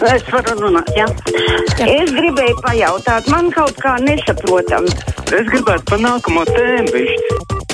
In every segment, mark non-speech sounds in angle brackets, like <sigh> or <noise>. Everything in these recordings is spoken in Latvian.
Es varu runāt, jā. jā. Es gribēju pajautāt, man kaut kā nesaprotam. Es gribētu par nākamo tēmu bišķi.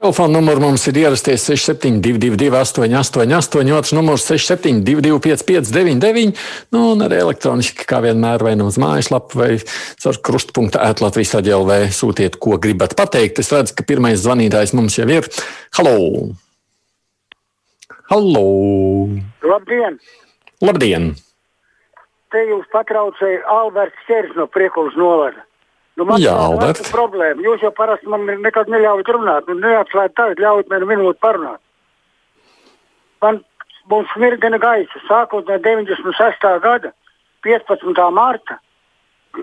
Telefona numurs mums ir ierasties 6722, 888, otrs numurs 672, 559, nu, un arī elektroniski, kā vienmēr, vai nu uz mājaslapu, vai caur krustpunktu ētlatvijas aģēlvē sūtiet, ko gribat pateikt. Es redzu, ka pirmais zvanītājs mums jau ir. Halo! Halo! Labdien! Labdien! Te jūs patraucēja Alberts Čers no Priekulas novada. Nu, man Jā, ir Albert. problēma. Jūs jau parasti man nekad neļaujat runāt. Nu, neatslēgt tagad, ļaujat man minūti parunāt. Man mums smirdina gaisa sākot no 96. gada 15. marta.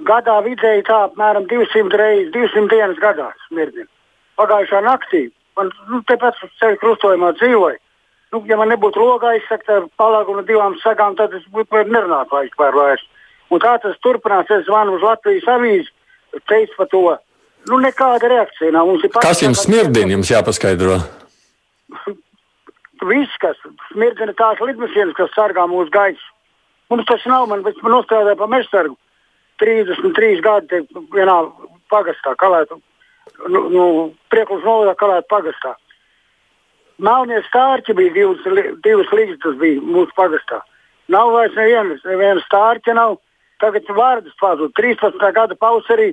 Gadā vidēji tā apmēram 200 reizes, 200 dienas gadā smirdina. Pagājušā naktī man nu, tepat uz ceļa krustojumā dzīvoja. Nu, ja man nebūtu logā izsakta palāgu no divām sagām, tad es būtu nerunātu vairs. vairs. Un kā tas turpinās, es zvanu uz Latvijas avīzi teica par to. Nu, nekāda reakcija nav. Kas jums smirdina, jums jāpaskaidro? <laughs> Viss, kas smirdina tās lidmašīnas, kas sargā mūsu gaisu. Mums tas nav, man, man nostrādāja pa mežsargu 33 gadi vienā pagastā, kalētu, nu, nu priekšlus novadā kalētu pagastā. Melnie stārķi bija divas, divas līgas, bija mūsu pagastā. Nav vairs nevienas, nevienas stārķa nav. Tagad vārdas pazūd. 13. gada pavasarī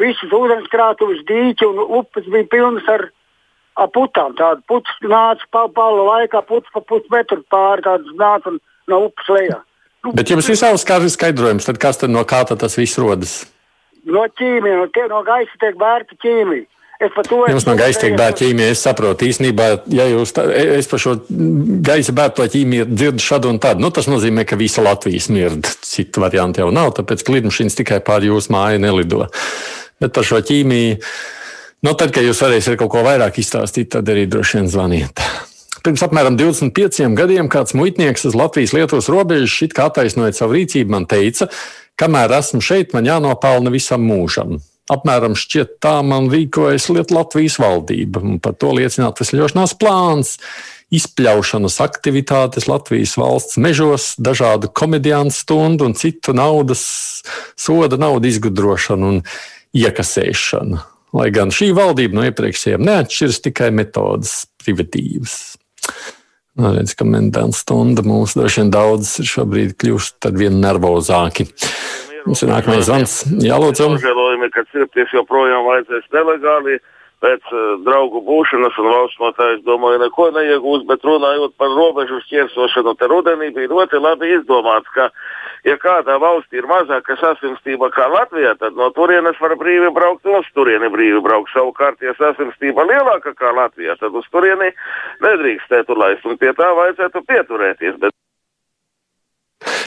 visas ūdenskrātuves, dīķi un upes bija pilnas ar, ar putām. Tāda putas nāca pa palu laikā, putas pa pusmetru pāri, tādas nāca no upes lejā. Nu, Bet jums ir savs skaidrojums, tad kas tad no kā tad tas viss rodas? No ķīmija, no, tie, no gaisa tiek vērta ķīmija. Jums no gaisa tiek bērta ķīmija. Es saprotu, īstenībā, ja jūs tā, es par šo gaisa bērto ķīmiju dzirdu šādu un tādu, nu, tas nozīmē, ka visa Latvija smird. Citu variantu jau nav, tāpēc ka lidmašīnas tikai pār jūsu māju nelido. Bet par šo ķīmiju, nu, tad, kad jūs varēsiet kaut ko vairāk izstāstīt, tad arī droši vien zvaniet. Pirms apmēram 25 gadiem kāds muitnieks uz Latvijas-Lietuvas robežas šit kā attaisnojot savu rīcību, man teica, kamēr esmu šeit, man jānopelna visam mūžam. Apmēram šķiet, tā man rīkojas Latvijas valdība. Par to liecina atvesļošanās plāns, izpļaušanas aktivitātes Latvijas valsts mežos, dažādu komediānu stundu un citu naudas, soda naudu izgudrošanu un iekasēšanu. Lai gan šī valdība no iepriekšējiem neatšķiras tikai metodas privatīvas. Nu, redz, ka mentāla stunda mums droši vien daudz šobrīd kļuvuši ar vien nervozāki. Mums ir nākamais zvans. Jā, lūdzu. Nožēlojumi, ka cirpties joprojām vajadzēs nelegāli. Pēc uh, draugu būšanas un valsts no tā, es domāju, neko neiegūs, bet runājot par robežu šķērsošanu, te rudenī bija ļoti labi izdomāts, ka, ja kādā valstī ir mazāka saslimstība kā Latvijā, tad no turienes var brīvi braukt, un uz turieni brīvi braukt. Savukārt, ja saslimstība lielāka kā Latvijā, tad uz turieni nedrīkstētu laist, un pie tā vajadzētu pieturēties. Bet...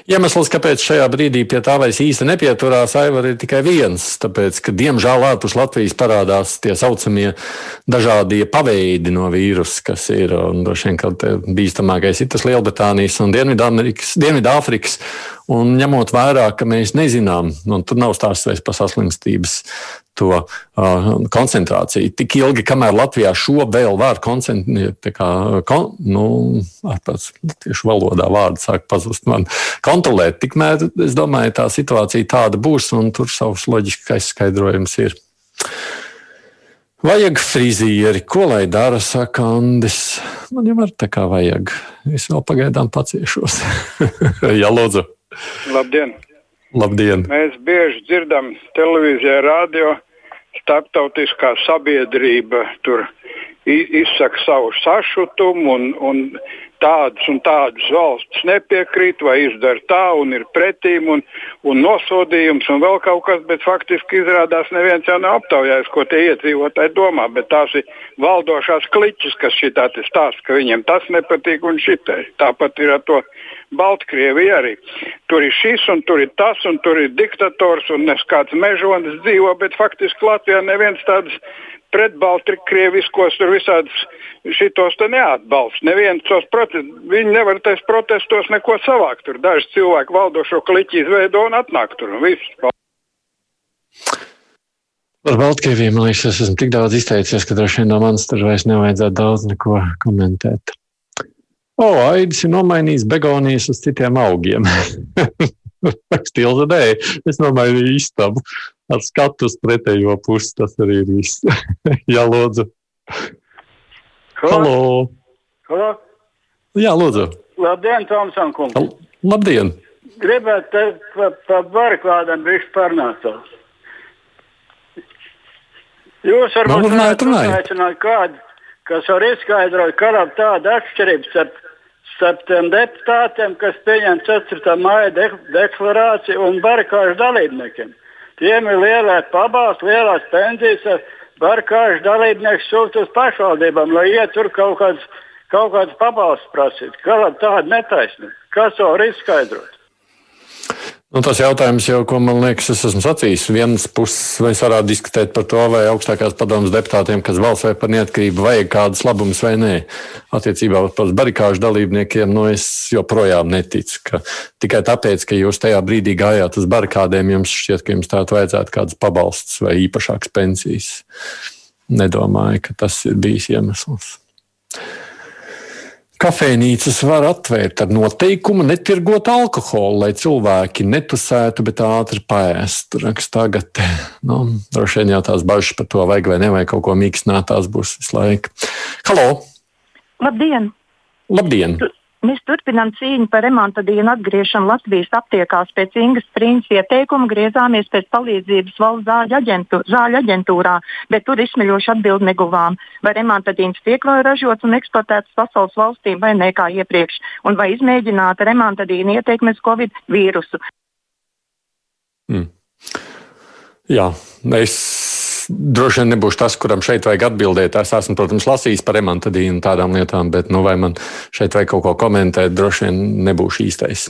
Iemesls, kāpēc šajā brīdī pie tā vairs īsti nepieturās, Aivar, ir tikai viens. Tāpēc, ka diemžēl ārpus Latvijas parādās tie saucamie dažādie paveidi no vīrusa, kas ir. Droši vien, ka bīstamākais ir tas Lielbritānijas un Dienvidāfrikas. Un ņemot vērā, ka mēs nezinām, un tur nav stāsts vairs par saslimstības to uh, koncentrāciju. Tik ilgi, kamēr Latvijā šo vēl var koncentrēt, kā kon, nu, tāds tieši valodā vārds sāk pazust man, kontrolēt, tikmēr, es domāju, tā situācija tāda būs, un tur savs loģiskais skaidrojums ir. Vajag frizieri, ko lai dara, saka Andris. Man jau ar tā kā vajag. Es vēl pagaidām paciešos. <laughs> Jā, lūdzu. Labdien! Labdien! Mēs bieži dzirdam televīzijā, radio, starptautiskā sabiedrība tur izsaka savu sašutumu un, un tādas un tādas valsts nepiekrīt vai izdara tā un ir pretīm un, un nosodījums un vēl kaut kas, bet faktiski izrādās neviens jau nav aptaujājis, ko tie iedzīvotāji domā, bet tās ir valdošās kliķis, kas šitā stāsta, ka viņiem tas nepatīk un šitai. Tāpat ir ar to Baltkrieviju arī. Tur ir šis un tur ir tas un tur ir diktators un kāds mežonis dzīvo, bet faktiski Latvijā neviens tāds pret Baltkrieviskos tur visādus šitos te neatbalsta. Neviens tos protestus, viņi nevar tais protestos neko savākt. Tur daži cilvēki valdošo kliķi izveido un atnāk tur un viss. Par Baltkrieviju man liekas, es esmu tik daudz izteicies, ka droši vien no manis tur vairs nevajadzētu daudz neko komentēt. O, Aidis ir nomainījis begonijas uz citiem augiem. <laughs> <laughs> Stils nē, es nomainīju istabu ar skatu uz pretējo pusi. Tas arī ir viss. <laughs> Jā, lūdzu. Halo! Halo. Jā, lūdzu. Labdien, Tomson kungs! Labdien! Gribētu teikt par pa barikādām bišķi parnācās. Jūs varbūt runājiet. aicināt kādu, kas var izskaidrot, kāda ir tāda atšķirība starp, starp tiem deputātiem, kas pieņem 4. māja de deklarāciju un barikāžu dalībniekiem. Tiem ir lielā pabalsts, lielās pensijas, barikāžu dalībnieks sūta uz pašvaldībām, lai iet tur kaut kāds, kaut kāds pabalsts prasīt. Kāda tāda netaisnība? Kas to var izskaidrot? Nu, tas jautājums jau, ko man liekas, es esmu sacījis. Vienas puses mēs varētu diskutēt par to, vai augstākās padomas deputātiem, kas balsoja par neatkarību, vajag kādas labumus vai nē. Attiecībā uz barikāžu dalībniekiem, nu, es joprojām neticu, ka tikai tāpēc, ka jūs tajā brīdī gājāt uz barikādēm, jums šķiet, ka jums tādu vajadzētu kādas pabalsts vai īpašākas pensijas. Nedomāju, ka tas ir bijis iemesls. Kafejnīcas var atvērt ar noteikumu netirgot alkoholu, lai cilvēki netusētu, bet ātri paēstu. Raksta tagad, nu, droši vien jau tās bažas par to, vajag vai nevajag kaut ko mīkstināt, tās būs visu laiku. Halo! Labdien! Labdien! Mēs turpinām cīņu par remontadīnu atgriešanu Latvijas aptiekās pēc Ingas Trīnas ieteikuma, griezāmies pēc palīdzības valsts zāļu, aģentu, zāļu aģentūrā, bet tur izsmeļoši atbildi neguvām. Vai remontadīns tiek vēl ražots un eksportēts pasaules valstīm vai ne kā iepriekš, un vai izmēģināta remontadīna ieteikmes Covid vīrusu. Mm. Jā, es droši vien nebūšu tas, kuram šeit vajag atbildēt. Es esmu, protams, lasījis par remantadīnu un tādām lietām, bet nu, vai man šeit vajag kaut ko komentēt, droši vien nebūšu īstais.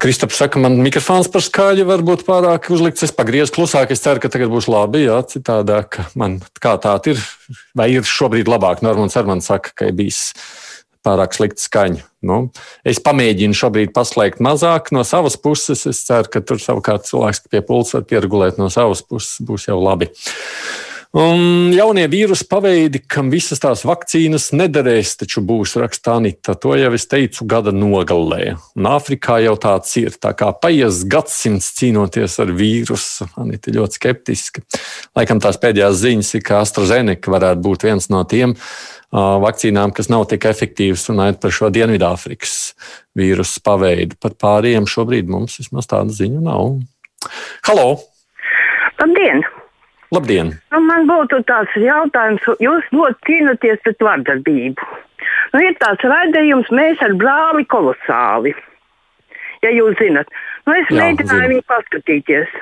Kristaps saka, man mikrofons par skaļu varbūt pārāk uzlikts. Es pagriezu klusāk, es ceru, ka tagad būs labi. Jā, citādāk, man kā tā ir, vai ir šobrīd labāk. Normāls Armāns saka, ka ir bijis pārāk slikta skaņa. Nu, es pamēģinu šobrīd paslēgt mazāk no savas puses. Es ceru, ka tur savukārt cilvēks pie pulsa var pieregulēt no savas puses. Būs jau labi. Un jaunie vīrusu paveidi, kam visas tās vakcīnas nederēs, taču būs rakstā Anita. To jau es teicu gada nogalē. Un Āfrikā jau tāds ir. Tā kā paies gadsimts cīnoties ar vīrusu, Anita ļoti skeptiski. Laikam tās pēdējās ziņas ir, ka AstraZeneca varētu būt viens no tiem vakcīnām, kas nav tik efektīvas, runājot par šo Dienvidāfrikas vīrusu paveidu. Par pārējiem šobrīd mums vismaz tādu ziņu nav. Halo! Labdien! Labdien! Nu, man būtu tāds jautājums, jūs ļoti cīnāties pret vardarbību. Nu, ir tāds raidījums, mēs ar brāli kolosāli. Ja jūs zinat, nu, es Jā, mēģināju zinu. viņu paskatīties.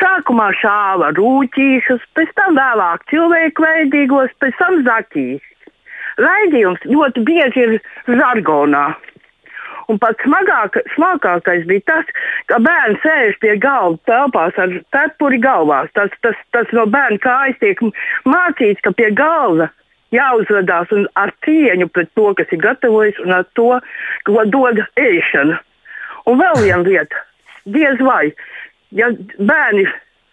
Sākumā šāva rūtīšus, pēc tam vēlāk cilvēku veidīgos, pēc tam zaķīs. Raidījums ļoti bieži ir žargonā. Un pats smagāk, smagākais bija tas, ka bērns sēž pie galda telpās ar cepuri galvās. Tas, tas, tas no bērna kājas tiek mācīts, ka pie galda jāuzvedās ar cieņu pret to, kas ir gatavojis, un ar to, ko dod ēšana. Un vēl viena lieta, diez vai, ja bērni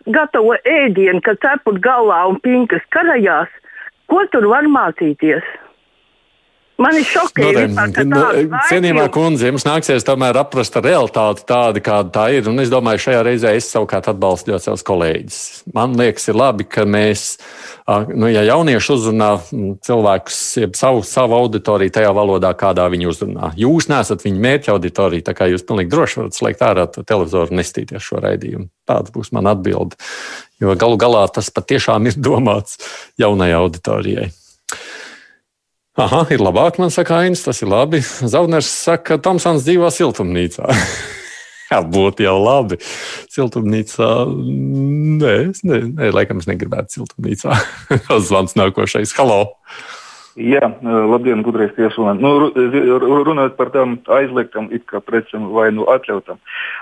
gatavo ēdienu, kad cepuri galvā un pinkas karajās, ko tur var mācīties? Man ir Nu, tāda Cienījamā raidījuma- kundze, jums nāksies tomēr aprast realitāti tādu, kāda tā ir. Un es domāju, šajā reizē es savukārt atbalstu ļoti savus kolēģus. Man liekas, ir labi, ka mēs, nu, ja jaunieši uzrunā cilvēkus, savu, savu auditoriju tajā valodā, kādā viņi uzrunā. Jūs neesat viņa mērķa auditorija, tā kā jūs pilnīgi droši varat slēgt ārā televizoru un nestīties šo raidījumu. Tāds būs man atbilde. Jo galu galā tas patiešām ir <laughs> domāts jaunai auditorijai. Aha, ir labāk, man saka, Ainis, tas ir labi. Zauners saka, ka Tomsons dzīvo siltumnīcā. <laughs> Jā, būtu jau labi. Siltumnīcā. Nē, es ne, ne, laikam es negribētu siltumnīcā. <laughs> Zvans nākošais. Halo! Jā, labdien, gudrais tiesūnē. Nu, ru- runājot par tām aizliegtām it kā precēm vai nu atļautām.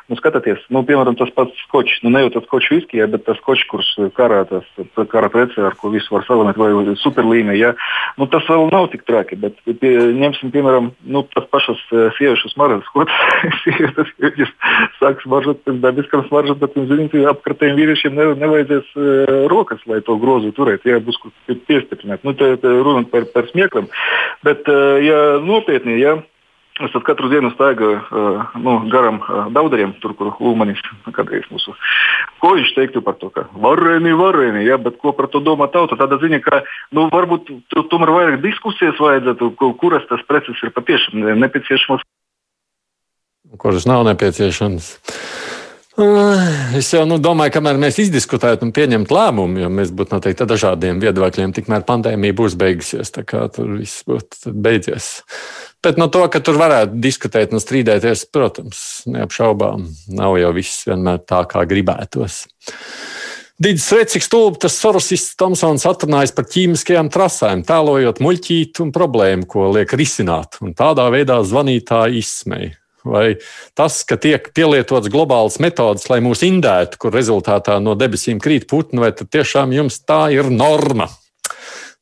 Nu, skatieties, nu, piemēram, tas pats skočs, nu, ne jau tas skočs viskijā, bet tas skočs, kurš karā, tas kara precē, ar ko visu var salamēt, vai superlīmē, jā. Nu, tas vēl nav tik traki, bet pie, ņemsim, piemēram, nu, tas pašas eh, sieviešu smaržas, ko tas <laughs> sievietes viņas sāk smaržot pēc dabiskam smaržam, bet, zināt, apkartējiem vīriešiem ne, nevajadzēs uh, rokas, lai to grozu turētu, jā, būs kur piestiprināt. Nu, tā, tā runāt par, par smiekliem. Bet, ja nopietni, ja Es katru dienu staigāju uh, nu, garam uh, daudariem, tur, kur Ulmanis kādreiz mūsu. Ko viņš teiktu par to, ka varēni, varēni, ja, bet ko par to domā tauta? Tāda ziņa, ka nu, varbūt tomēr vairāk diskusijas vajadzētu, kuras tas preces ir patiešām nepieciešamas. Kuras nav nepieciešamas. Es jau nu, domāju, kamēr mēs izdiskutētu un pieņemtu lēmumu, jo mēs būtu noteikti dažādiem viedokļiem, tikmēr pandēmija būs beigusies. Tur viss būtu beidzies. Bet no to, ka tur varētu diskutēt un strīdēties, protams, neapšaubām, nav jau viss vienmēr tā, kā gribētos. Dīdis redz, cik stulbi tas Sorosists Tomsons atrunājas par ķīmiskajām trasēm, tēlojot muļķītu un problēmu, ko liek risināt. Un tādā veidā zvanītāji izsmeja. Vai tas, ka tiek pielietots globāls metodas, lai mūs indētu, kur rezultātā no debesīm krīt putni, vai tiešām jums tā ir norma?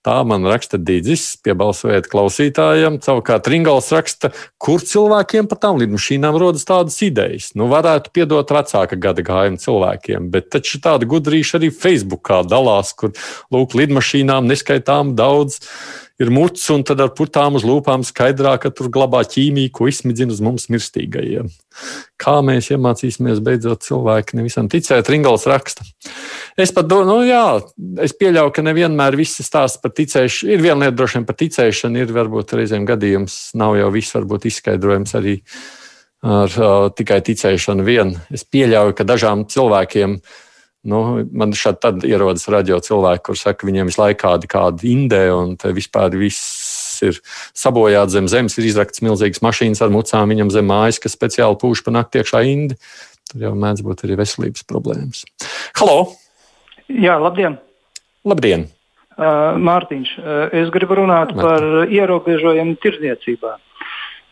Tā man raksta Dīdzis, piebalsojiet klausītājiem. Savukārt Ringals raksta, kur cilvēkiem par tām lidmašīnām rodas tādas idejas. Nu, varētu piedot vecāka gada gājuma cilvēkiem, bet taču tāda gudrīša arī Facebookā dalās, kur lūk, lidmašīnām neskaitām daudz ir muts, un tad ar putām uz lūpām skaidrāk, ka tur glabā ķīmiju, ko izsmidzina uz mums mirstīgajiem. Kā mēs iemācīsimies beidzot cilvēki nevisam ticēt, Ringals raksta. Es pat domāju, nu jā, es pieļauju, ka nevienmēr viss stāsts par ticēšanu, ir viena lieta droši vien par ticēšanu, ir varbūt reizēm gadījums, nav jau viss varbūt izskaidrojams arī ar uh, tikai ticēšanu vien. Es pieļauju, ka dažām cilvēkiem uh, Nu, man šādi tad ierodas radio cilvēki, kur saka, viņiem visu laiku kāda, kāda indē, un vispār viss ir sabojāts zem zemes, ir izrakts milzīgas mašīnas ar mucām viņam zem mājas, kas speciāli pūš pa nakti iekšā indi. Tur jau mēdz būt arī veselības problēmas. Halo! Jā, labdien! Labdien! Uh, Mārtiņš, uh, es gribu runāt Mārtiņ. par ierobežojumu tirdzniecībā.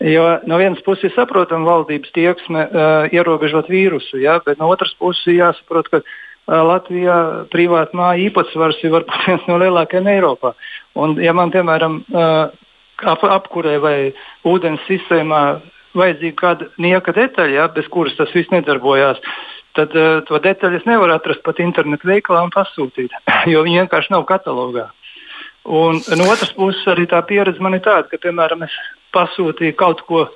Jo no vienas puses ir saprotama valdības tieksme uh, ierobežot vīrusu, ja, bet no otras puses jāsaprot, ka Latvijā privāta māja īpatsvars ir varbūt viens no lielākajiem Eiropā. Un, ja man, piemēram, ap, apkurē vai ūdens sistēmā vajadzīga kāda nieka detaļa, ja, bez kuras tas viss nedarbojās, tad uh, to detaļu es nevaru atrast pat internetu veikalā un pasūtīt, <laughs> jo viņi vienkārši nav katalogā. Un no otras puses, arī tā pieredze man ir tāda, ka, piemēram, es pasūtīju kaut ko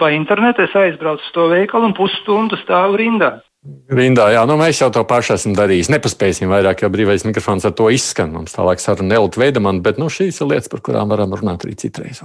pa internetu, es aizbraucu uz to veikalu un pusstundu stāvu rindā. Rindā, jā, nu mēs jau to pašu esam darījuši. Nepaspēsim vairāk, jo brīvais mikrofons ar to izskan. Mums tālāk saruna Nelta Veidamana, bet nu, šīs ir lietas, par kurām varam runāt arī citreiz.